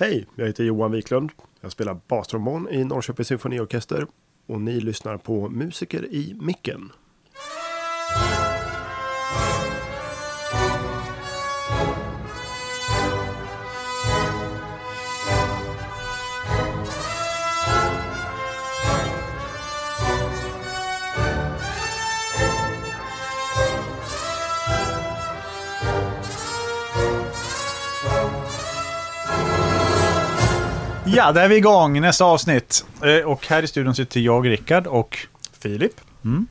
Hej, jag heter Johan Wiklund. Jag spelar bastrombon i Norrköpings symfoniorkester och ni lyssnar på Musiker i micken. Ja, där är vi igång. Nästa avsnitt. Eh, Och här i studion sitter jag, Rickard, och Filip. Mm.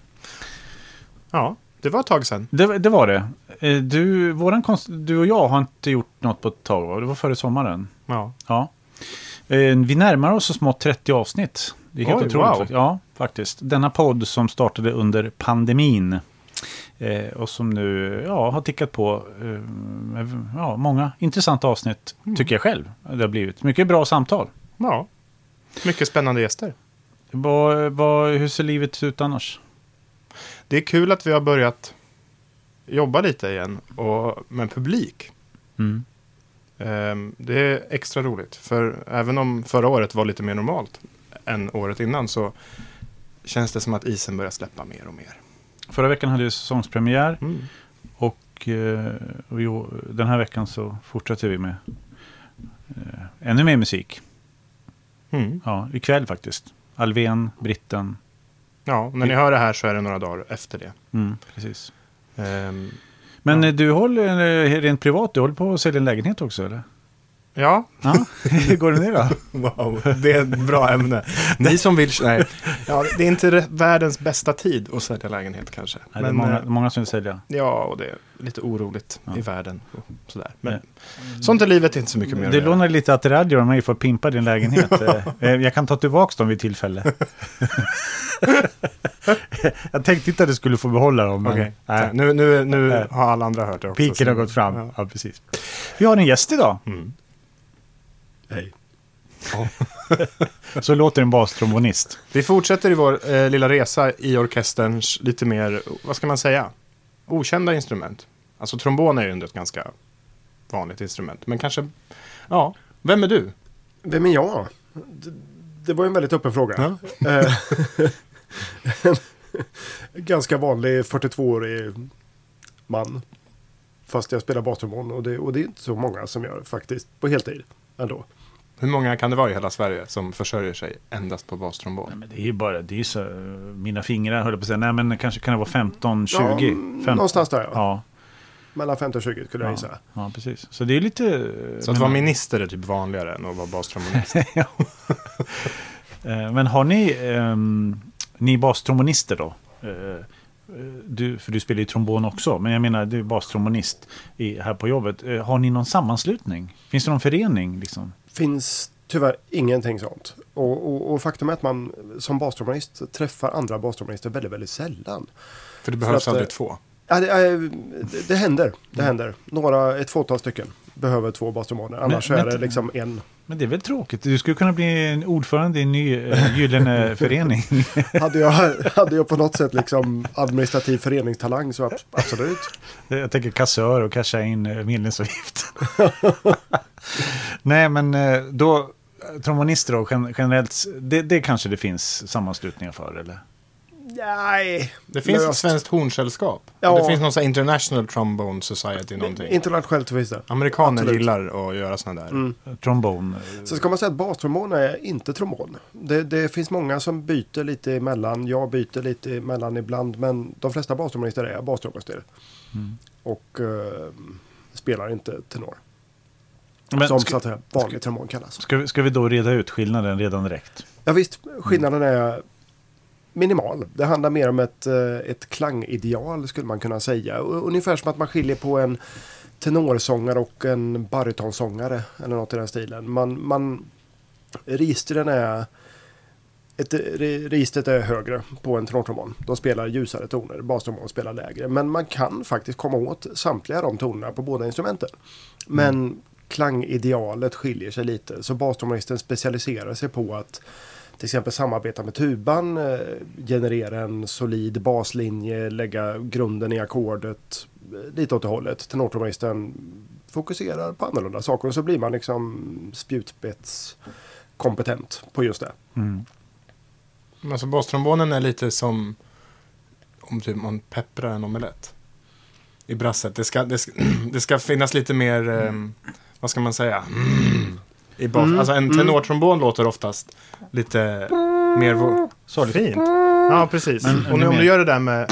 Ja, det var ett tag sedan. det, det var det. Eh, Du, våran konst, du och jag har inte gjort något på ett tag, va? Det var före sommaren. Ja. Ja. Eh, Vi närmar oss så smått 30 avsnitt. Det är helt Oj, otroligt. wow. Ja, faktiskt. Denna podd som startade under pandemin. Eh, och som nu ja, har tickat på eh, ja, många intressanta avsnitt, Mm. tycker jag själv. Det har blivit mycket bra samtal. ja. Mycket spännande gäster. Vad, vad, hur ser livet ut annars? Det är kul att vi har börjat jobba lite igen och med publik. Mm. Ehm, Det är extra roligt. För även om förra året var lite mer normalt än året innan så känns det som att isen börjar släppa mer och mer. Förra veckan hade vi säsongspremiär Mm. och eh, vi, den här veckan så fortsätter vi med eh, ännu mer musik. Mm. Ja, ikväll faktiskt. Alven, Britten. Ja, när ni hör det här så är det några dagar efter det. Mm, precis. Ehm, Men Ja. eh, du håller eh, rent privat, du håller på att sälja en lägenhet också eller? Ja, Ja, hur går det nu då? Wow, det är ett bra ämne. Ni som vill... Nej, ja, det är inte världens bästa tid att sälja lägenhet kanske. Nej, det är Men, många, eh, många som vill sälja. ja, och det är lite oroligt Ja. i världen. Och sådär. Men Nej. sånt är livet inte så mycket mer Du lånar lite attiraljer av mig för att pimpa din lägenhet. Eh, eh, jag kan ta tillbaka dem vid tillfälle. jag tänkte inte att du skulle få behålla dem. Men, Okej, nej, nu, nu, nu har alla andra hört det också. piken har gått fram. Ja. Ja. precis. Vi har en gäst idag. Mm. Hej. Så låter en bastrombonist. Vi fortsätter i vår eh, lilla resa i orkesterns lite mer, vad ska man säga, okända instrument. Alltså trombon är ju ändå ett ganska vanligt instrument. Men kanske, ja, vem är du? Vem är jag? Det, det var en väldigt öppen fråga. Ja. Eh, en ganska vanlig 42-årig man. Fast jag spelar bastrombon och det, och det är inte så många som gör faktiskt på heltid ändå. Hur många kan det vara i hela Sverige som försörjer sig endast på bastrombon? Nej, men det är ju bara, det är så, mina fingrar höll jag på att säga. Nej men kanske kan det vara 15, 20? Ja, 15. någonstans där ja. Ja, Mellan 15 och 20 skulle jag ja, gissa. ja, precis. Så det är lite... Så att vara minister är typ vanligare än att vara bastrombonist. Eh, Men har ni, ehm, ni bastrombonister då? Eh, Du, för du spelar ju trombon också, men jag menar du är bastrombonist i, här på jobbet. Har ni någon sammanslutning? Finns det någon förening? Liksom? Finns tyvärr ingenting sånt. Och, och, och faktum är att man som bastrombonist träffar andra bastrombonister väldigt, väldigt sällan. För det behövs att, aldrig eh, två. Ja, det, eh, det, det händer. Det händer. Några, ett fåtal stycken behöver två bastromboner. Annars Men- är men- det liksom en. Men det är väl tråkigt? Du skulle kunna bli en ordförande i en ny eh, gyllene förening. Hade jag, hade jag på något sätt liksom administrativ föreningstalang så ab- absolut. Jag tänker kassör och casha in eh, medlemsavgift. Nej, men eh, då, trombonister då, gen- generellt, det, det kanske det finns sammanslutningar för, eller? Nej. Det finns ett svenskt hornsällskap. Ja. Det finns någon sån här International Trombone Society någonting. Internationellt finns det. Amerikaner Absolut. gillar att göra sådana där. Mm. Trombon. Så ska man säga att bastrombon är inte trombon. Det, det finns många som byter lite emellan. Jag byter lite emellan ibland. Men de flesta bastrombonister är bastrombonister. Mm. Och eh, spelar inte tenor. Men som ska, så att säga vanlig trombon kallas. ska, vi, ska vi då reda ut skillnaden redan direkt? Ja visst, skillnaden är minimal. Det handlar mer om ett, eh, ett klangideal skulle man kunna säga. Ungefär som att man skiljer på en tenorsångare och en barytonsångare. Eller något i den stilen. Man, man, registren är ett, re- registret är högre på en tenortrombon. De spelar ljusare toner, bastrombon spelar lägre. Men man kan faktiskt komma åt samtliga de tonerna på båda instrumenten. Men klangidealet skiljer sig lite. Så bastrombonisten specialiserar sig på att till exempel samarbeta med tuban, eh, generera en solid baslinje, lägga grunden i ackordet. eh, Lite åt det hållet. Tenortrombonisten fokuserar på annorlunda saker och så blir man liksom spjutspetskompetent på just det. Mm. Alltså bastrombonen är lite som om typ man pepprar en omelett. I brasset. Det ska, det ska, det ska finnas lite mer, eh, vad ska man säga? Mm. I bas, Mm, Alltså en mm. tenortrombon låter oftast lite mer... Sorry. Fint. Ja, precis. Men- och nu om du gör det där med...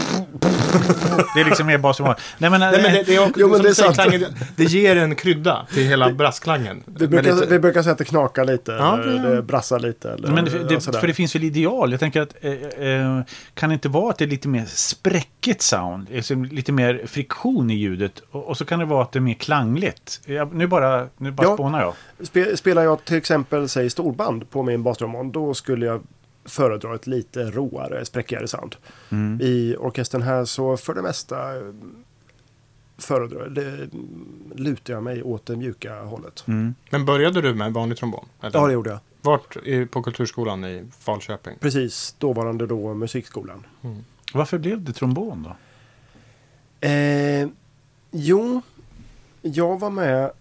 Det är liksom mer bas som var. Nej men, Nej, men det, det, är, också- Jo, men som det är du säger, sant. klangen, det ger en krydda till hela brassklangen. Vi Med brukar, lite- vi brukar säga att det knakar lite, Ja, eller det- det brassar lite. Eller, Men det, det, för det finns väl ideal? Jag tänker att eh, eh, kan det inte vara att det är lite mer spräckigt sound? Alltså lite mer friktion i ljudet. Och, och så kan det vara att det är mer klangligt. Jag, nu bara, nu bara Ja. spånar jag. Spe, spelar jag till exempel, säg storband på min bastrombon, då skulle jag föredra ett lite råare, spräckigare sound. Mm. I orkestern här så för det mesta föredrar det, lutar jag mig åt det mjuka hållet. Mm. Men började du med vanlig trombon? Eller? Ja, det gjorde jag. Vart på Kulturskolan i Falköping? Precis, dåvarande då musikskolan. Varför blev det trombon då? Eh, jo, jag var med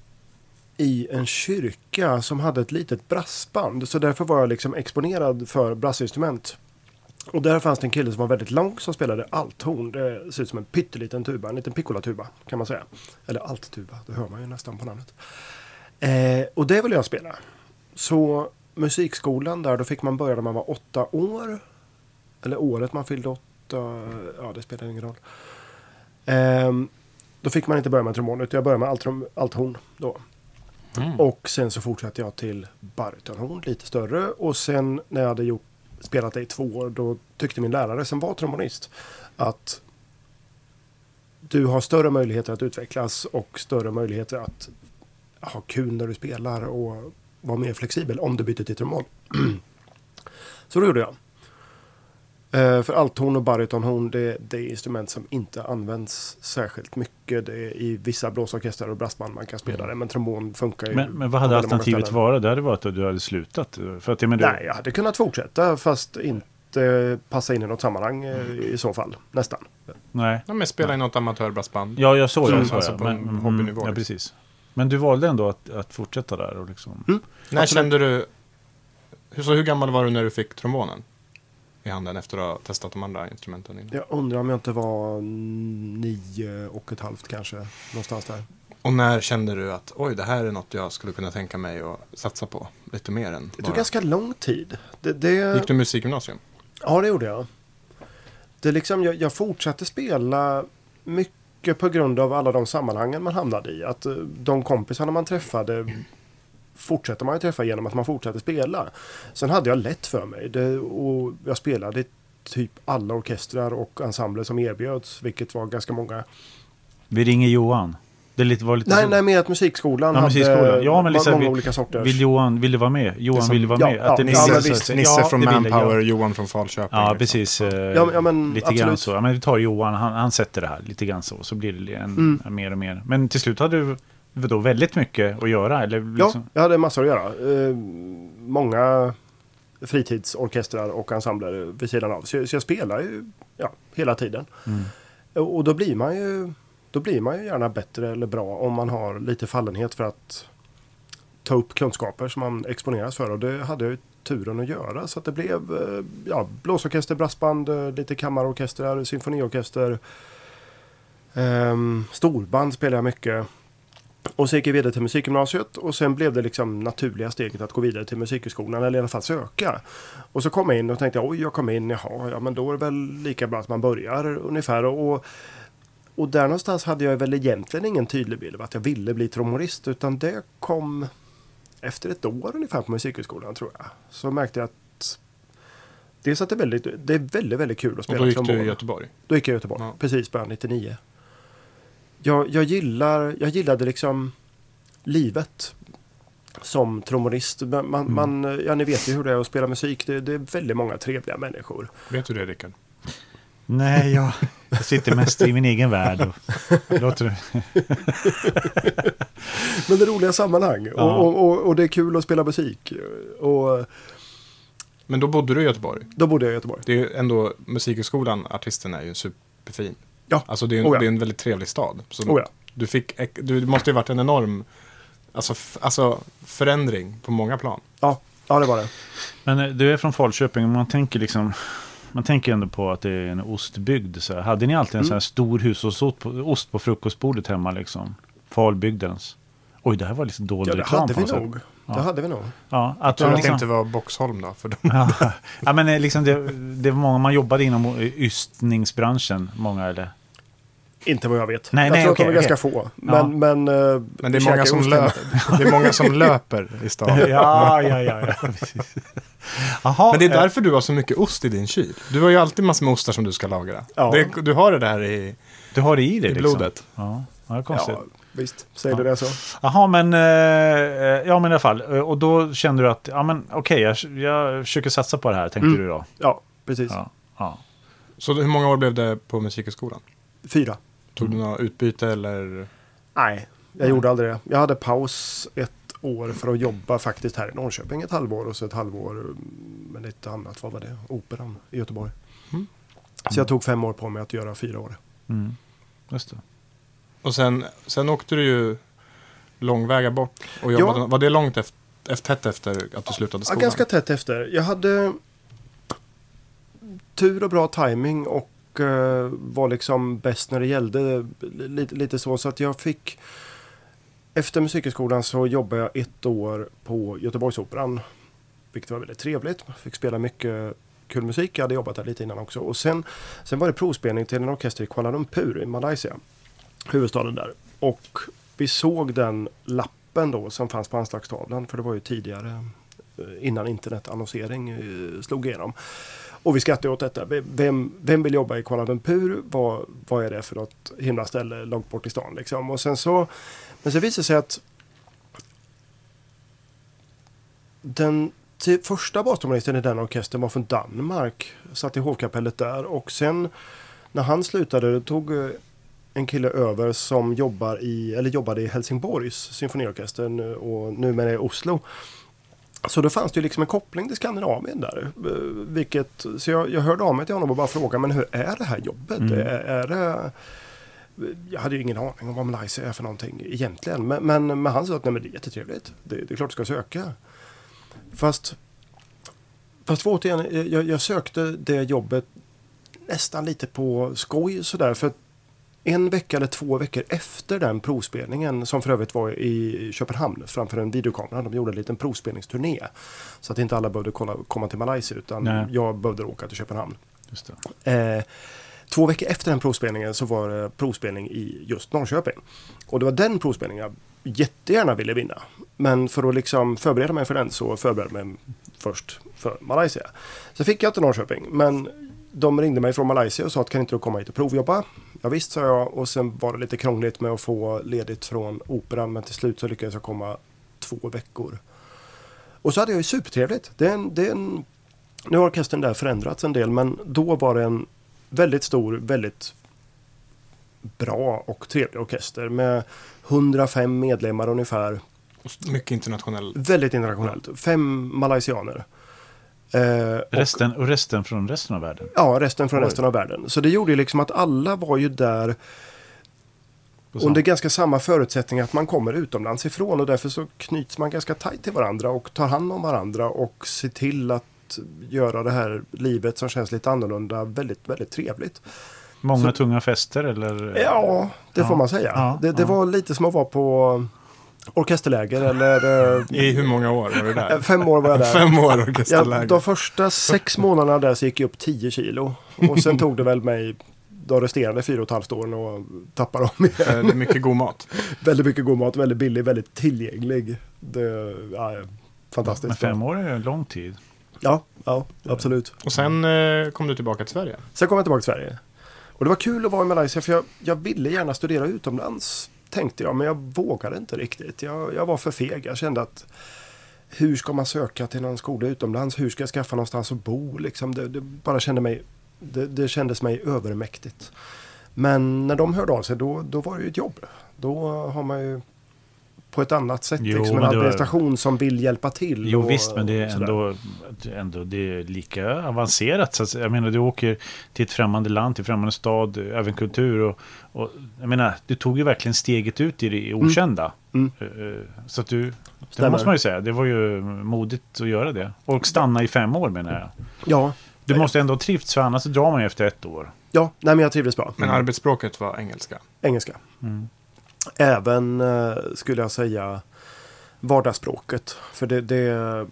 i en kyrka som hade ett litet brassband. Så därför var jag liksom exponerad för brassinstrument. Och där fanns det en kille som var väldigt lång som spelade althorn. Det ser ut som en pytteliten tuba, en liten piccolatuba kan man säga. Eller alttuba, det hör man ju nästan på namnet. Eh, och det ville jag spela. Så musikskolan där, då fick man börja när man var åtta år. Eller året man fyllde åtta, ja det spelar ingen roll. Eh, då fick man inte börja med trombon, utan jag började med alt- althorn då. Mm. Och sen så fortsatte jag till barytonhorn, lite större. Och sen när jag hade gjort, spelat det i två år, då tyckte min lärare som var trombonist att du har större möjligheter att utvecklas och större möjligheter att ha kul när du spelar och vara mer flexibel om du byter till trombon. så då gjorde jag. Eh, för althorn och barytonhorn det, det är instrument som inte används särskilt mycket. Det är I vissa blåsorkestrar och brassband man kan spela det, men trombon funkar ju Men, men vad hade alternativet varit? Det hade varit att du hade slutat. För att, jag menar, Nej, jag hade kunnat fortsätta fast inte passa in i något sammanhang eh, i så fall. Nästan. nej. Ja, men spela i något amatörbrassband. Ja, jag såg det. Mm, så alltså på Men, en mm, hobbynivå, Ja, liksom. precis. Men du valde ändå att, att fortsätta där och liksom... Mm. När kände du... hur- Så hur gammal var du när du fick trombonen? I handen efter att ha testat de andra instrumenten innan? Jag undrar om jag inte var nio och ett halvt kanske. Någonstans där. Och när kände du att oj, det här är något jag skulle kunna tänka mig att satsa på lite mer än Det tog bara... ganska lång tid. Det, det... Gick du musikgymnasium? Ja, det gjorde jag. Det liksom, jag, jag fortsatte spela mycket på grund av alla de sammanhangen man hamnade i. Att eh, de kompisarna man träffade fortsätter man ju träffa genom att man fortsätter spela. Sen hade jag lätt för mig. Det, och jag spelade typ alla orkestrar och ensembler som erbjöds, vilket var ganska många. Vi ringer Johan. Det lite, var lite Nej, så. nej, mer att musikskolan Ja, hade musikskolan. Ja, men liksom, många vi- olika sorters. Vill Johan, vill du vara med? Johan som- vill du vara ja, med? ja, Att det ja, Nisse, visst. ja, från. Manpower, Johan från Falköping. Ja, liksom. precis. eh, Ja, men- ja, men lite grann absolut. så. Ja, men vi tar Johan, han, han sätter det här lite grann så. Så blir det en, Mm. mer och mer. Men till slut hade du då väldigt mycket att göra? Eller Ja, liksom, jag hade massor att göra. Eh, många fritidsorkestrar och ensembler vid sidan av. Så, så jag spelar ju ja, hela tiden. Mm. Och, och då blir man ju då blir man ju gärna bättre eller bra om man har lite fallenhet för att ta upp kunskaper som man exponeras för. Och det hade jag ju turen att göra. Så att det blev eh, ja, blåsorkester, brassband, eh, lite kammarorkestrar, symfoniorkester. Um, storband spelade jag mycket. Och så gick jag vidare till musikgymnasiet och sen blev det liksom naturliga steget att gå vidare till musikhögskolan eller i alla fall söka. Och så kom jag in och tänkte oj jag kom in, jaha, ja men då är det väl lika bra att man börjar ungefär. Och, och där någonstans hade jag väl egentligen ingen tydlig bild av att jag ville bli trombonist utan det kom efter ett år ungefär på musikhögskolan tror jag. Så märkte jag att Dels att det är väldigt, det är väldigt, väldigt kul att Och spela då gick trombon. du i Göteborg? Då gick jag i Göteborg, Ja. precis början 99. Jag, jag, gillar, jag gillade liksom livet som trombonist. Man, man, man, ja, ni vet ju hur det är att spela musik. Det, det är väldigt många trevliga människor. Vet du det, Rickard? Nej, jag, jag sitter mest i min egen värld. Och, låter. Men det är roliga sammanhang Ja. och, och, och, och det är kul att spela musik. Och Men då bodde du i Göteborg? då bodde jag i Göteborg. Det är ju ändå Musikhögskolan, artisten är ju superfin. Ja. Alltså det är, en, Oh ja. det är en väldigt trevlig stad. Så Oh ja. Du, fick, du det måste ju varit en enorm alltså, alltså, förändring på många plan. Ja, ja det var det. Men eh, du är från Falköping man tänker liksom... Man tänker ändå på att det är en ostbygd. Så här. Hade ni alltid en Mm. sån här stor hushållsost på, ost på frukostbordet hemma liksom? Falbygdens. Oj, det här var lite dold Ja, det reklam hade på vi något sätt. nog. Ja. Det hade vi nog. Ja, att att det liksom, inte var Boxholm då. För de, ja, ja, men eh, liksom det, det var många, man jobbade inom ystningsbranschen, många eller? Inte vad jag vet. Nej, jag nej, tror okej, att de är okej. ganska få. Men, Ja. men, eh, men det är, många som löper, det är många som löper i stan. Ja, ja, ja, ja. Jaha, Men det är eh, därför du har så mycket ost i din kyl. Du har ju alltid massor med ostar som du ska lagra. Ja. Det, du har det där i... Du har det i dig i liksom? blodet. Ja, ja det är konstigt. Ja, visst. Säger Ja. du det så? Jaha, men, eh, ja, men i alla fall. Eh, Och då kände du att, ja men okej, jag, jag försöker satsa på det här, tänkte Mm. du då? Ja, precis. Ja, ja. Så hur många år blev det på Musikhögskolan? Fyra. Tog du något utbyte eller? Nej, jag gjorde aldrig det. Jag hade paus ett år för att jobba faktiskt här i Norrköping ett halvår och så ett halvår mm, med lite annat. Vad var det? Operan i Göteborg. Mm. Så jag tog fem år på mig att göra fyra år. Mm. Just det. Och sen, sen åkte du ju långväga bort och jobbade. Ja. Var det långt efter, efter, tätt efter att du slutade Ja, skolan? ganska tätt efter. Jag hade tur och bra timing och eh, var liksom bäst när det gällde. Lite, lite så, så att jag fick efter musikhögskolan så jobbade jag ett år på Göteborgsoperan. Vilket var väldigt trevligt. Jag fick spela mycket kul musik. Jag hade jobbat där lite innan också. Och sen, sen var det provspelning till en orkester i Kuala Lumpur i Malaysia. Huvudstaden där. Och vi såg den lappen då som fanns på anslagstavlan. För det var ju tidigare eh, innan internetannonsering eh, slog igenom. Och vi skrattade åt detta. Vem, vem vill jobba i Kuala Lumpur? Vad, vad är det för något himla ställe långt bort i stan? Liksom? Och sen så, men så visade det sig att den till första bastrombonisten i den orkestern var från Danmark. Satt i hovkapellet där och sen när han slutade tog eh, en kille över som jobbar i, eller jobbade i Helsingborgs symfoniorkester nu- och numera i Oslo. Så då fanns det ju liksom en koppling till Skandinavien där. eh, Vilket, så jag, jag hörde av mig till honom och bara frågade, men hur är det här jobbet? Mm. Är, är det... Jag hade ju ingen aning om vad Malaysia är för någonting egentligen. Men, men, men han sa att nej, men det är jättetrevligt. Det, det är klart du ska söka. Fast, fast återigen, jag, jag sökte det jobbet nästan lite på skoj sådär. För en vecka eller två veckor efter den provspelningen som för övrigt var i Köpenhamn framför en videokamera. De gjorde en liten provspelningsturné. Så att inte alla behövde kolla, komma till Malaysia utan Nej. jag behövde åka till Köpenhamn. Eh, två veckor efter den provspelningen så var det provspelning i just Norrköping. Och det var den provspelningen jag jättegärna ville vinna. Men för att liksom förbereda mig för den så förberedde jag mig först för Malaysia. Så fick jag till Norrköping. Men de ringde mig från Malaysia och sa att kan inte du komma hit och provjobba? Ja, visst sa jag och sen var det lite krångligt med att få ledigt från operan men till slut så lyckades jag komma två veckor. Och så hade jag ju supertrevligt. Det är en, det är en, nu har orkestern där förändrats en del men då var det en väldigt stor, väldigt bra och trevlig orkester med 105 medlemmar ungefär. Mycket internationell. Väldigt internationellt. Fem malaysianer. Eh, och, Resten, och resten från resten av världen? ja, resten från Oj. resten av världen. Så det gjorde ju liksom att alla var ju där under ganska samma förutsättningar att man kommer utomlands ifrån och därför så knyts man ganska tajt till varandra och tar hand om varandra och ser till att göra det här livet som känns lite annorlunda väldigt, väldigt trevligt. Många så- tunga fester eller? Ja, det Ja. får man säga. Ja, det det ja. var lite som att vara på orkesterläger eller eh, I hur många år var du där? fem år var jag där. Fem år Ja, orkesterläger. de första sex månaderna där så gick jag upp 10 kilo. Och sen tog det väl mig de resterande fyra och ett halvt åren och tappa dem igen. Eh, det är mycket god mat. väldigt mycket god mat, väldigt billig, väldigt tillgänglig. Det, ja, fantastiskt. Men fem år är en lång tid. Ja, ja, absolut. Och sen eh, kom du tillbaka till Sverige. Sen kom jag tillbaka till Sverige. Och det var kul att vara i Malaysia för jag, jag ville gärna studera utomlands. Tänkte jag, men jag vågade inte riktigt. Jag, jag var för feg. Jag kände att hur ska man söka till någon skola utomlands? Hur ska jag skaffa någonstans att bo? Liksom det, det bara kände mig, det, det kändes mig övermäktigt. Men när de hörde av sig då, då var det ju ett jobb. Då har man ju på ett annat sätt. Jo, liksom en det var- administration som vill hjälpa till. Jo och- visst, men det är ändå, ändå det är lika avancerat. Så att, jag menar, du åker till ett främmande land, till främmande stad, även kultur. Och, och, jag menar, du tog ju verkligen steget ut i det okända. Mm. Eh, Så att du, det Stämmer. måste man ju säga, det var ju modigt att göra det. Och stanna i fem år menar jag. Ja, Du måste ändå ha trivts, för annars drar man ju efter ett år. ja nej, men jag trivdes bra. Men arbetsspråket var engelska. Engelska. Även, eh, skulle jag säga, vardagsspråket. För det, det,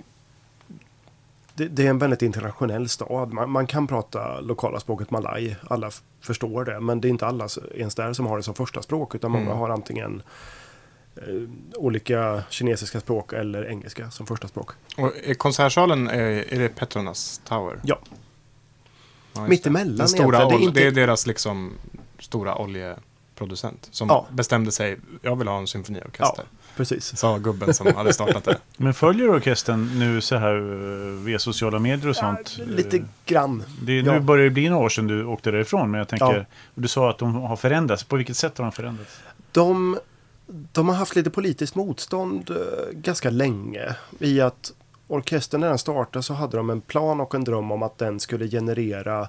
det, det är en väldigt internationell stad. Man, man kan prata lokala språket malaj. Alla förstår det. Men det är inte alla ens där som har det som första språk. Utan många Mm. har antingen eh, olika kinesiska språk eller engelska som första språk. Och är konsertsalen, är, är det Petronas Tower? Ja, Ja, just Mitt det. emellan Den stora egentligen. Det är olje, inte- det är deras liksom stora oljeproducent. Som Ja. bestämde sig, jag vill ha en symfoniorkester. precis. Sa gubben som hade startat det. Men följer orkestern nu så här eh, via sociala medier och sånt? Ja, lite Eh, grann. Det, Ja. Nu börjar det bli några år sedan du åkte därifrån, men jag tänker, Ja. och du sa att de har förändrats. På vilket sätt har de förändrats? De, de har haft lite politiskt motstånd eh, ganska länge. I att orkestern när den startade så hade de en plan och en dröm om att den skulle generera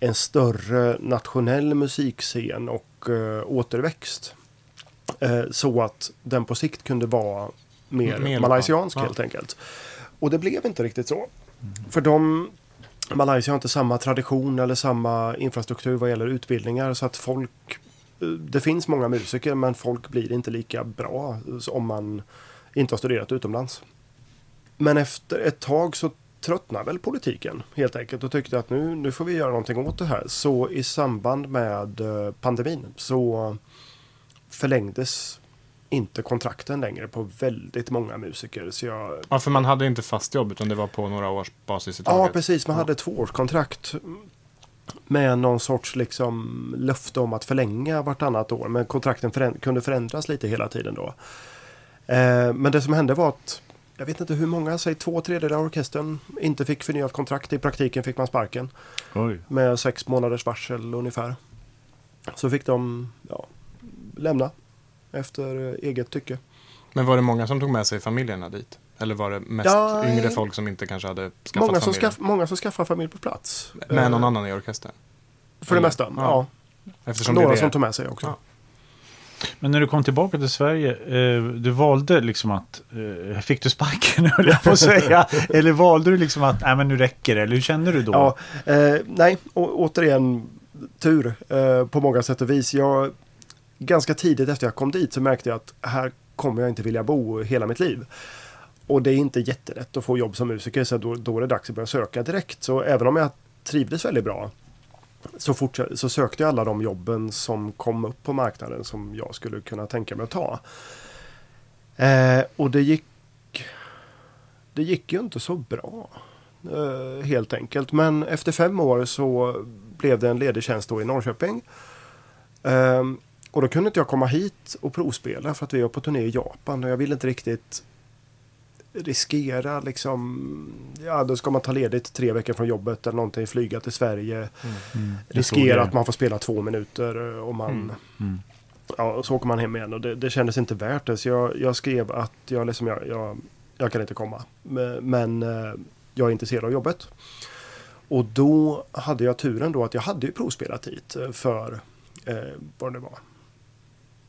en större nationell musikscen och eh, återväxt. Eh, så att den på sikt kunde vara mer, Mer malaysiansk Ja. helt enkelt. Och det blev inte riktigt så. För de, Malaysia har inte samma tradition eller samma infrastruktur vad gäller utbildningar så att folk eh, det finns många musiker men folk blir inte lika bra om man inte har studerat utomlands. Men efter ett tag så tröttnade väl politiken helt enkelt och tyckte att nu, nu får vi göra någonting åt det här. Så i samband med eh, pandemin så förlängdes inte kontrakten längre på väldigt många musiker. Så jag, Ja, för man hade inte fast jobb utan det var på några års basis i Ja, taget. precis. Man Ja. hade tvåårskontrakt med någon sorts liksom löfte om att förlänga vartannat år. Men kontrakten föränd- kunde förändras lite hela tiden då. Eh, men det som hände var att jag vet inte hur många, säg två tredjedelar av orkestern inte fick förnyat kontrakt. I praktiken fick man sparken Oj. med sex månaders varsel ungefär. Så fick de ja, lämna efter eh, eget tycke. Men var det många som tog med sig familjerna dit? Eller var det mest Ja, yngre eh, folk som inte kanske hade skaffat Många som, familj? skaff, många som skaffar familj på plats. Med Eh, någon annan i orkestern? För det Eller- mesta, ja. ja. Eftersom Några det är som det. tog med sig också. Ja. Men när du kom tillbaka till Sverige, eh, du valde liksom att, eh, fick du sparken höll jag på att säga, eller valde du liksom att, nej men nu räcker det, eller hur kände du då? Ja, eh, nej, å, återigen tur eh, på många sätt och vis. Jag, ganska tidigt efter jag kom dit så märkte jag att här kommer jag inte vilja bo hela mitt liv. Och det är inte jättelätt att få jobb som musiker så då, då är det dags att börja söka direkt. Så även om jag trivdes väldigt bra så, fortsatt, så sökte jag alla de jobben som kom upp på marknaden som jag skulle kunna tänka mig att ta. Eh, och det gick, det gick ju inte så bra. Eh, helt enkelt. Men efter fem år så blev det en ledig tjänst då i Norrköping. Eh, och då kunde inte jag komma hit och provspela för att vi var på turné i Japan och jag ville inte riktigt riskera liksom, ja då ska man ta ledigt tre veckor från jobbet eller någonting, flyga till Sverige, Jag såg riskera att man får spela två minuter och man, Mm. Mm. ja och så åker man hem igen och det, det kändes inte värt det så jag, jag skrev att jag, liksom, jag, jag, jag kan inte komma men, eh, jag är intresserad av jobbet. Och då hade jag turen då att jag hade ju provspelat hit eh, för eh, vad det var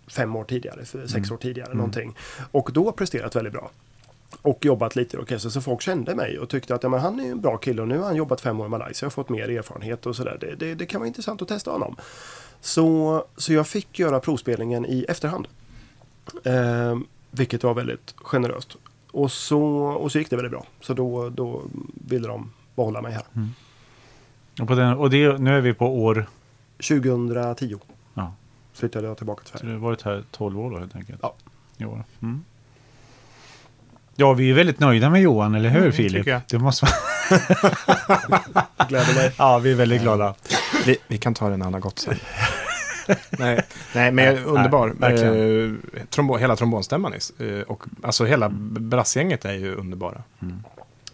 fem år tidigare, sex Mm. år tidigare Mm. någonting. Och då presterat väldigt bra. Och jobbat lite i orkester så folk kände mig och tyckte att ja, men han är en bra kille och nu har han jobbat fem år i Malaysia och fått mer erfarenhet och sådär. Det, det, det kan vara intressant att testa honom. Så, så jag fick göra provspelningen i efterhand. Eh, vilket var väldigt generöst. Och så, och så gick det väldigt bra. Så då, då ville de behålla mig här. Och, på den, och det, nu är vi på år, 2010 ja, flyttade jag tillbaka till så Sverige. du har varit här 12 år då helt enkelt. Ja. I år. Mm. Ja, vi är väldigt nöjda med Johan, eller hur Mm, Filip? jag. Det måste man... Gläder mig. Ja, vi är väldigt glada. Vi, vi kan ta det när han har gått sen. nej, nej, men Nej, underbar. verkligen. Eh, trombo, hela trombonstämman eh, och alltså hela brassgänget är ju underbara.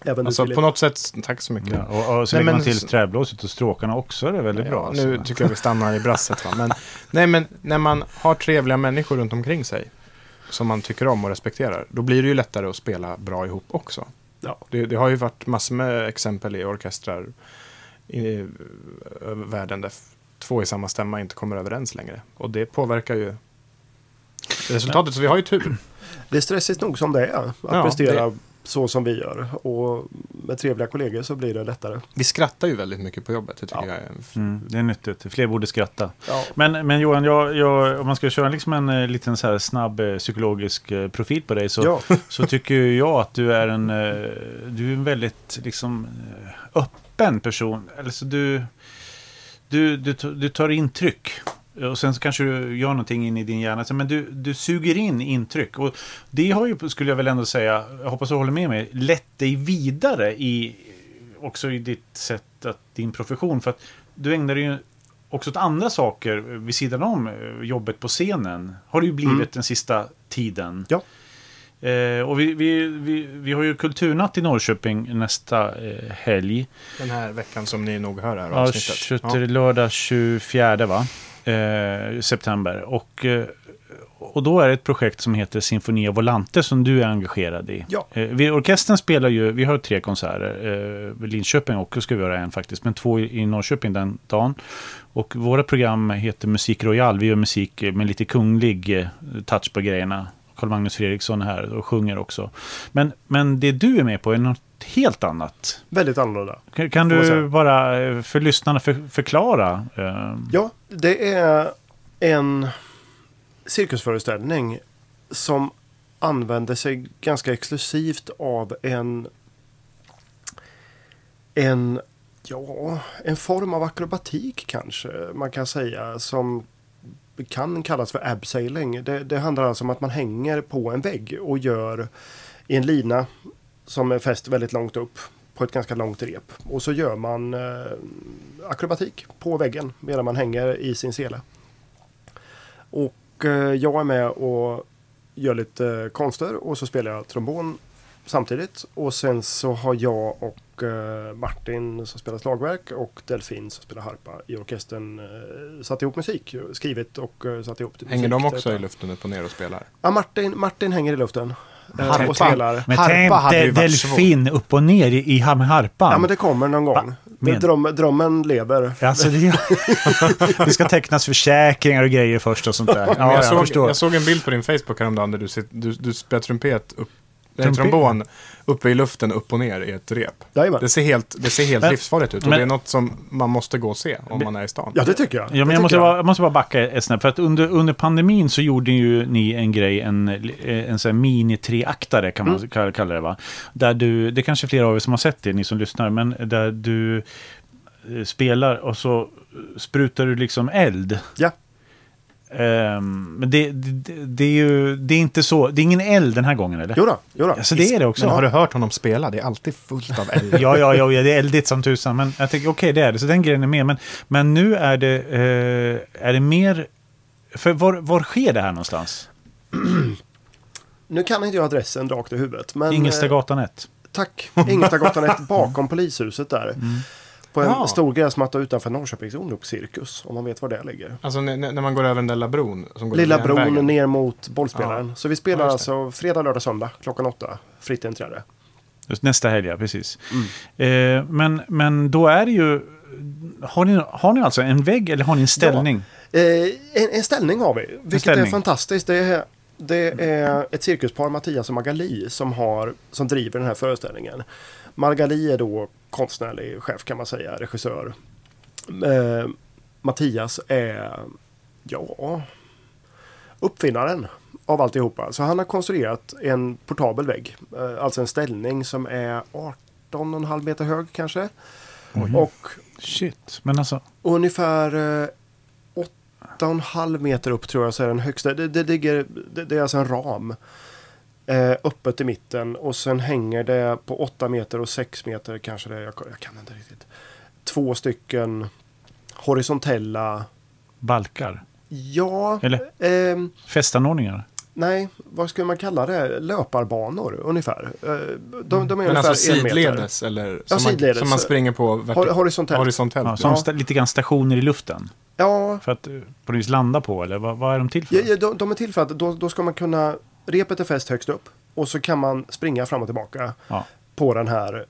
Även Alltså på något sätt, tack så mycket. Ja, och, och så Nej, lägger man till träblåset och stråkarna också, det är väldigt bra. Ja, nu alltså. tycker jag vi stannar i brasset. Va? Men, nej, men när man har trevliga människor runt omkring sig som man tycker om och respekterar, då blir det ju lättare att spela bra ihop också. Ja. Det, det har ju varit massor med exempel i orkestrar i, världen där två i samma stämma inte kommer överens längre. Och det påverkar ju resultatet. Så vi har ju tur. Det är stressigt nog som det är att Ja, prestera så som vi gör. Och med trevliga kollegor så blir det lättare. Vi skrattar ju väldigt mycket på jobbet. Det tycker Ja. jag är Mm, det är nyttigt. Fler borde skratta. Ja. Men, men Johan, jag, jag, om man ska köra liksom en eh, liten så här snabb eh, psykologisk eh, profil på dig så, Ja. så tycker jag att du är en, du är en väldigt liksom, öppen person. Eller så du, du, du, du tar intryck. Och sen så kanske du gör någonting in i din hjärna. Så, Men du, du suger in intryck. Och det har ju, skulle jag väl ändå säga, jag hoppas du håller med mig, lett dig vidare i också i ditt sätt att, din profession. För att du ägnar dig ju också åt andra saker vid sidan om eh, jobbet på scenen. Har det ju blivit Mm. den sista tiden. Ja. Eh, och vi, vi, vi, vi har ju Kulturnatt i Norrköping nästa eh, helg. Den här veckan som ni nog hör här Ja, avsnittet. 20, lördag 24 va? Eh, september. Och, eh, och då är det ett projekt som heter Sinfonia Volante som du är engagerad i. Ja. Eh, vi, orkestern spelar ju, vi har tre konserter. Eh, Linköping också ska vi göra en faktiskt. Men två i, i Norrköping den dagen. Och våra program heter Musik Royal. Vi gör musik med lite kunglig eh, touch på grejerna. Carl Magnus Fredriksson är här och sjunger också. Men, men det du är med på är något helt annat. Väldigt annorlunda. Kan, kan du bara eh, för lyssnarna för, förklara? eh, Ja, det är en cirkusföreställning som använder sig ganska exklusivt av en en, ja, en form av akrobatik kanske man kan säga som kan kallas för abseiling. Det, det handlar alltså om att man hänger på en vägg och gör i en lina som är fäst väldigt långt upp på ett ganska långt rep. Och så gör man eh, akrobatik på väggen medan man hänger i sin sele. Och eh, jag är med och gör lite eh, konster och så spelar jag trombon samtidigt. Och sen så har jag och eh, Martin som spelar slagverk och Delfin som spelar harpa i orkestern eh, satt ihop musik. Skrivit och eh, satt ihop musik. Hänger de också i luften upp och ner och spelar? Ja, Martin, Martin hänger i luften. eh, Harpa. och spelar. Men Harpa tänk hade ju delfin upp och ner i, harpan. Ja, men det kommer någon gång. men- Drum, drömmen lever. Alltså det, det ska tecknas försäkringar och grejer först och sånt där. Ja, jag, jag, såg, jag såg en bild på din Facebook häromdagen där du, du, du spelar trumpet upp, nej, Trumpet? trombon uppe i luften, upp och ner i ett rep. Jajamän. Det ser helt, det ser helt Men- livsfarligt ut och men- det är något som man måste gå och se om man är i stan. Ja, det tycker jag. Ja, Det men jag, måste bara, jag måste bara backa ett snäpp. För att under, under pandemin så gjorde ju ni en grej, en, en sån här mini-treaktare kan man Mm. kalla- kalla det va? Där du, det är kanske flera av er som har sett det, ni som lyssnar, men där du eh, spelar och så sprutar du liksom eld. Ja. Ehm, men det, det, det är ju, det är inte så, det är ingen eld den här gången eller? Jo då, jo då. Alltså det är det också. Men har du hört honom spela? Det är alltid fullt av eld. Ja, ja, ja, ja, det är eldigt som tusan. Men jag tänker, okej, det är det. Så den grejen är med. Men, men nu är det, eh, är det mer... För var, var sker det här någonstans? Nu kan inte jag adressen rakt i huvudet. Men, eh, Ingelstagatan 1. Tack. Ingelstagatan 1 bakom polishuset där. På en Ja. stor gräsmatta utanför Norrköpings ungdomscirkus. Om man vet var det ligger. Alltså när, man går över den där lilla bron. Som går Lilla bron ner mot bollspelaren. Ja. Så vi spelar Ja, alltså fredag, lördag, söndag klockan åtta. Fritt inträde. Just nästa helg, ja, precis. Eh, men, men då är det ju... Har ni, har ni alltså en vägg eller har ni en ställning? Eh, en, en ställning har vi. Vilket är fantastiskt. Det är, det är ett cirkuspar, Mattias och Magali, som, har, som driver den här föreställningen. Magali är då konstnärlig chef kan man säga, regissör. Eh, Mattias är, ja, uppfinnaren av alltihopa. Så han har konstruerat en portabel vägg. Eh, alltså en ställning som är 18,5 meter hög kanske. Och Shit. Men alltså... ungefär eh, 8,5 meter upp tror jag så är den högsta. Det, det, ligger, det, det är alltså en ram. Eh, öppet i mitten och sen hänger det på 8 meter och 6 meter kanske det är. Jag, jag kan inte riktigt. Två stycken horisontella. Balkar? Ja, Eller ehm, festanordningar? nej, vad skulle man kalla det? Löparbanor ungefär. Eh, de, de är Men ungefär alltså sidledes eller som, Man, sidledes. som man springer på horisontellt. horisontellt. Ja, som Ja. lite grann stationer i luften? Ja, För att eh, på något vis landa på, eller vad, vad är de till för? Ja, ja, de, de är till för att då, då ska man kunna repet är fäst högst upp. Och så kan man springa fram och tillbaka Ja. på den här,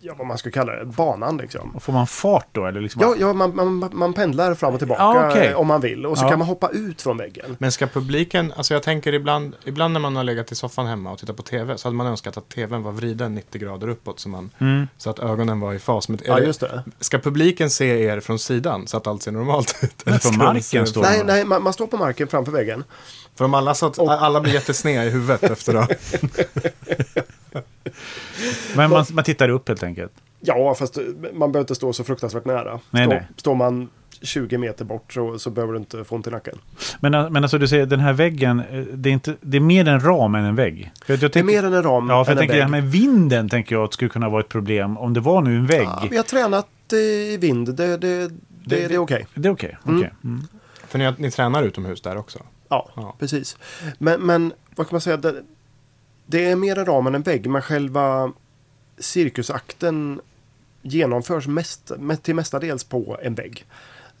ja vad man ska kalla det, banan liksom. Och får man fart då? Eller liksom Ja, ja man, man, man pendlar fram och tillbaka Ja, okej. eh, om man vill. Och så Ja. kan man hoppa ut från väggen. Men ska publiken, alltså jag tänker ibland, ibland när man har legat i soffan hemma och tittat på tv så hade man önskat att tvn var vriden 90 grader uppåt så, man, Mm. så att ögonen var i fas. Men Ja, det, just det. Ska publiken se er från sidan så att allt ser normalt ut? Eller från marken står Nej, nej man, man står på marken framför väggen. För om alla, så att, Och- alla blir jättesneda i huvudet efter då. Men man, man tittar upp helt enkelt. Ja, fast eh, man behöver inte stå så fruktansvärt nära. Nej, Stå, nej. Står man 20 meter bort så, så behöver du inte få ont i nacken. Men, men alltså du säger den här väggen, eh, det är, inte, det är mer en ram än en vägg. För jag Det är mer än en ram Ja, för jag tänker det här vägg. med vinden tänker jag att skulle kunna vara ett problem. Om det var nu en vägg. Ja, vi har tränat eh, i vind, det, det, det, det, det- är okej. Det är okej. Mm. okej. Mm. För ni, ni tränar utomhus där också? Ja, Ja. precis. Men, men vad kan man säga? Det, det är mer en ram än en vägg, men själva cirkusakten genomförs mest, me- till mestadels på en vägg.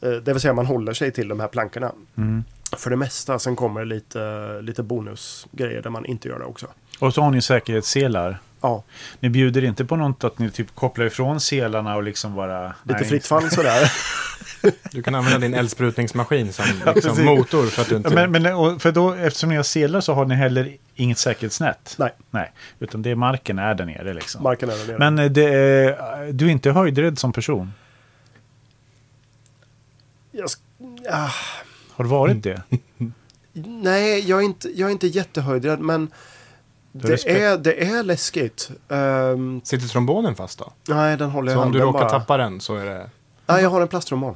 Eh, Det vill säga man håller sig till de här plankorna. Mm. För det mesta, sen kommer det lite, lite bonusgrejer där man inte gör det också. Och så har ni säkerhetsselar. Ja, Ni bjuder inte på något att ni typ kopplar ifrån selarna och liksom bara... lite nej, fritt fall sådär. Du kan använda din eldsprutningsmaskin som liksom, motor för att du inte... Men, men för då, eftersom ni har selar så har ni heller inget säkerhetsnät. Nej, Nej, utan det är marken är där nere liksom. marken är där nere. Men eh, det är, du är inte höjdrädd som person? Jag, sk- ah, Har du varit det? nej, jag är inte, jag är inte jättehöjdrädd, men det är, det är läskigt. Ehm, Sitter trombonen fast då? nej, den håller jag i Så om du råkar bara. tappa den så är det... Nej, jag har en plasttrombon.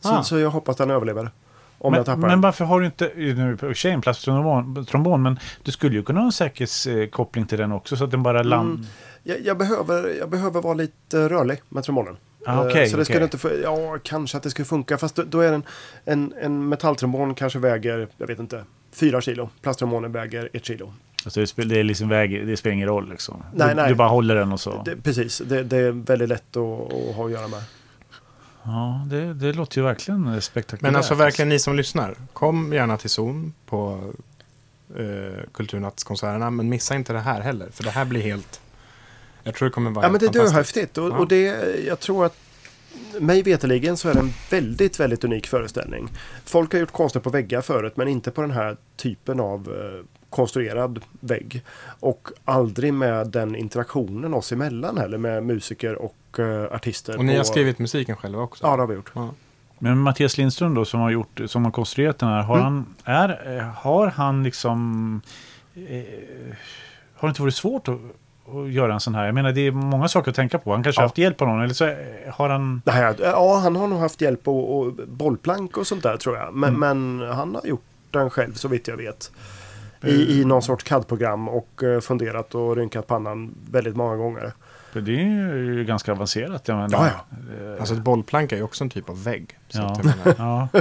Så, Ah. så jag hoppas den överlever. Om jag tappar men, men den. varför har du inte, nu är det en plasttrombon, trombon, men du skulle ju kunna ha en säkerhetskoppling till den också så att den bara land... Mm. Jag, jag, behöver, jag behöver vara lite rörlig med trombonen. Ah, Eh, okej, så det skulle okej. inte få, ja, kanske att det skulle funka. Fast då, då är den, en, en metalltrombon kanske väger, jag vet inte, fyra kilo. Plasttrombonen väger ett kilo. Alltså det, spel, det, är liksom väg, det spelar ingen roll liksom. Nej, du, nej. du bara håller den och så. Det, precis, det, det är väldigt lätt att, att ha att göra med. Ja, det, det låter ju verkligen spektakulärt. Men alltså verkligen ni som lyssnar, kom gärna till Zon på eh, Kulturnattskonserterna, men missa inte det här heller, för det här blir helt... Jag tror det kommer vara Ja, men det är döhäftigt. Och, Ja. och det, jag tror att mig veterligen så är det en väldigt, väldigt unik föreställning. Folk har gjort konster på väggar förut, men inte på den här typen av eh, konstruerad vägg. Och aldrig med den interaktionen oss emellan heller med musiker och eh, artister. Och ni har på- skrivit musiken själva också? Ja, det har vi gjort. Ja. Men Mattias Lindström då som har, gjort, som har konstruerat den här, har, Mm. han, är, eh, har han liksom... Eh, har det inte varit svårt att, att göra en sån här? Jag menar det är många saker att tänka på. Han kanske Ja. har haft hjälp av någon eller så eh, har han... Nej, ja, han har nog haft hjälp och, och bollplank och sånt där tror jag. Men, men han har gjort den själv så vitt jag vet. I, i någon sorts CAD-program och eh, funderat och rynkat pannan väldigt många gånger. För det är ju ganska avancerat. Jag menar, Ja, Eh, Alltså ett bollplank är ju också en typ av vägg. Så Ja. Ja.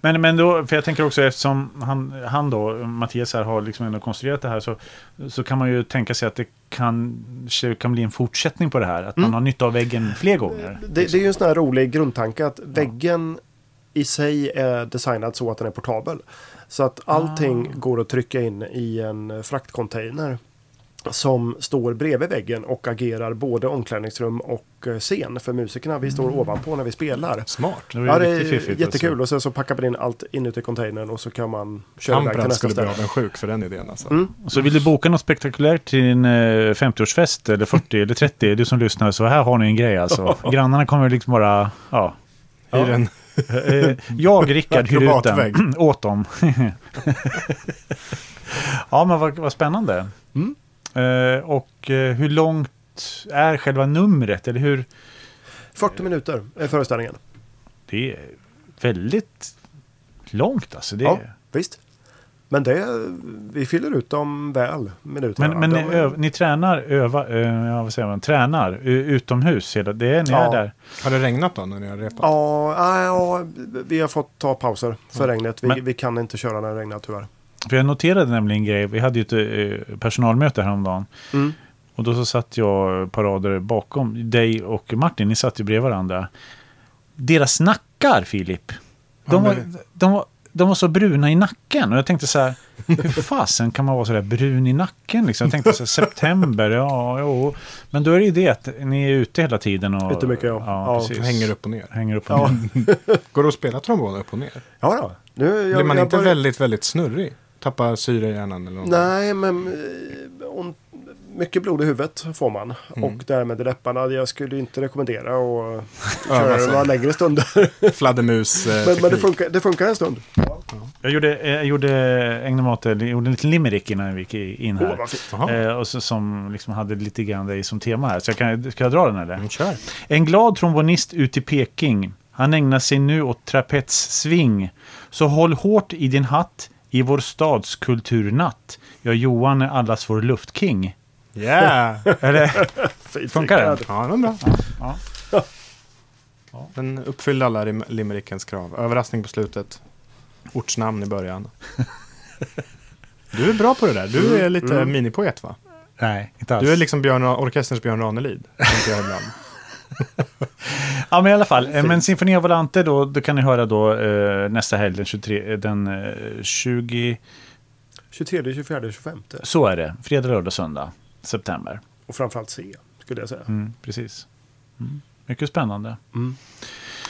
Men, men då, för jag tänker också eftersom han, han då, Mattias här har liksom ändå konstruerat det här så, så kan man ju tänka sig att det kan, kan bli en fortsättning på det här. Att man Mm. har nytta av väggen fler gånger. Det, det är ju en sån här rolig grundtanke att väggen i sig är designad så att den är portabel. Så att allting Ah. går att trycka in i en fraktcontainer som står bredvid väggen och agerar både omklädningsrum och eh, scen för musikerna. Vi står ovanpå när vi spelar. smart. Det Ja, det riktigt är fiffigt, jättekul. alltså. Och sen så packar vi in allt inuti containern och så kan man köra iväg till nästa skulle bli avundsjuk för den idén alltså. Mm. Så vill du boka något spektakulärt till din eh, 50-årsfest eller 40 eller 30, du som lyssnar, så här har ni en grej alltså. Grannarna kommer liksom bara, ja. Eh, Jag, Rickard, hyr ut den åt dem. ja, men vad, vad spännande. Mm. Eh, och eh, hur långt är själva numret? Eller hur? 40 minuter är föreställningen. Det är väldigt långt alltså. Det Ja, visst. Men det, vi fyller ut dem väl, minuterna. Men, men ni, öv, ni tränar, öva, eh, ja, vad säger man, tränar utomhus hela, det är ni Ja. är där. har det regnat då när ni har repat? Ja, ja, vi har fått ta pauser för regnet. Vi, Men- vi kan inte köra när det regnar tyvärr. För jag noterade nämligen en grej, vi hade ju ett eh, personalmöte häromdagen. Mm. Och då så satt jag ett par rader bakom dig och Martin, ni satt ju bredvid varandra. Deras nackar, Filip. De var, de var, de var så bruna i nacken. Och jag tänkte så här, hur fasen kan man vara så där brun i nacken? Liksom? Jag tänkte så här, september, ja, jo. Men då är det ju det att ni är ute hela tiden. Och, Ute mycket, ja. Ja, precis. Hänger upp och ner. Hänger upp och Ja, ner. Går det att spela trombon upp och ner? ja då. Nu, jag, Blir man jag inte börjar- väldigt, väldigt snurrig? Tappar syre i hjärnan eller något? Nej, men eh, on, mycket blod i huvudet får man. Mm. Och därmed i läpparna. Jag skulle inte rekommendera att köra sig. några längre stunder. Fladdermus eh, men, men det, funkar, det funkar en stund. Jag gjorde, eh, jag gjorde ägnade mig åt det, jag gjorde en liten limerick innan vi gick in här. Eh, och så, som liksom hade lite grann dig som tema här. Så jag kan, ska jag dra den eller? Mm, Kör. En glad trombonist ut i Peking. Han ägnar sig nu åt trapetssving. Så håll hårt i din hatt i vår stads kulturnatt. Ja, Johan är allas vår luftking. Yeah! Eller? Fint Funkar den? Ja, det var bra. Ja. Den uppfyllde alla lim- limerickens krav. Överraskning på slutet. Ortsnamn i början. Du är bra på det där. Du är lite Mm. minipoet va? Nej, inte alls. Du är liksom Björn, orkesterns Björn Ranelid. jag ibland. Ja, men i alla fall. Eh, Men Sinfonia Volante då, då kan ni höra då eh, nästa helg den 23, eh, den eh, 20, 23, 24, 25. så är det. Fredag, lördag, söndag, september. Och framförallt C, skulle jag säga. Mm, precis. Mm. Mycket spännande. Mm.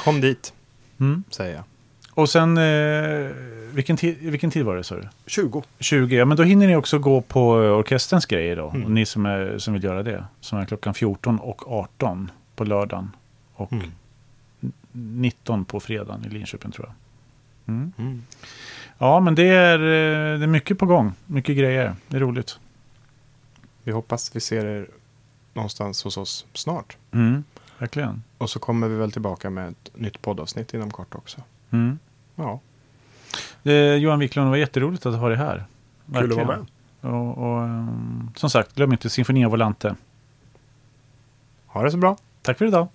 Kom dit, Mm. säger jag. Och sen, eh, vilken, tid, vilken tid var det sa du? 20. 20, ja men då hinner ni också gå på orkesterns grejer då. Mm. Och ni som, är, som vill göra det. Som är klockan 14 och 18 på lördagen. Och Mm. 19 på fredagen i Linköping tror jag. Mm. Mm. Ja men det är, eh, det är mycket på gång. Mycket grejer. Det är roligt. Vi hoppas vi ser er någonstans hos oss snart. Mm. Verkligen. Och så kommer vi väl tillbaka med ett nytt poddavsnitt inom kort också. Mm. Ja, Eh, Johan Wiklund, det var jätteroligt att ha dig här. Kul att vara Verkligen. med. Och, och, ehm, som sagt, glöm inte Sinfonia Volante. ha det så bra. Tack för idag.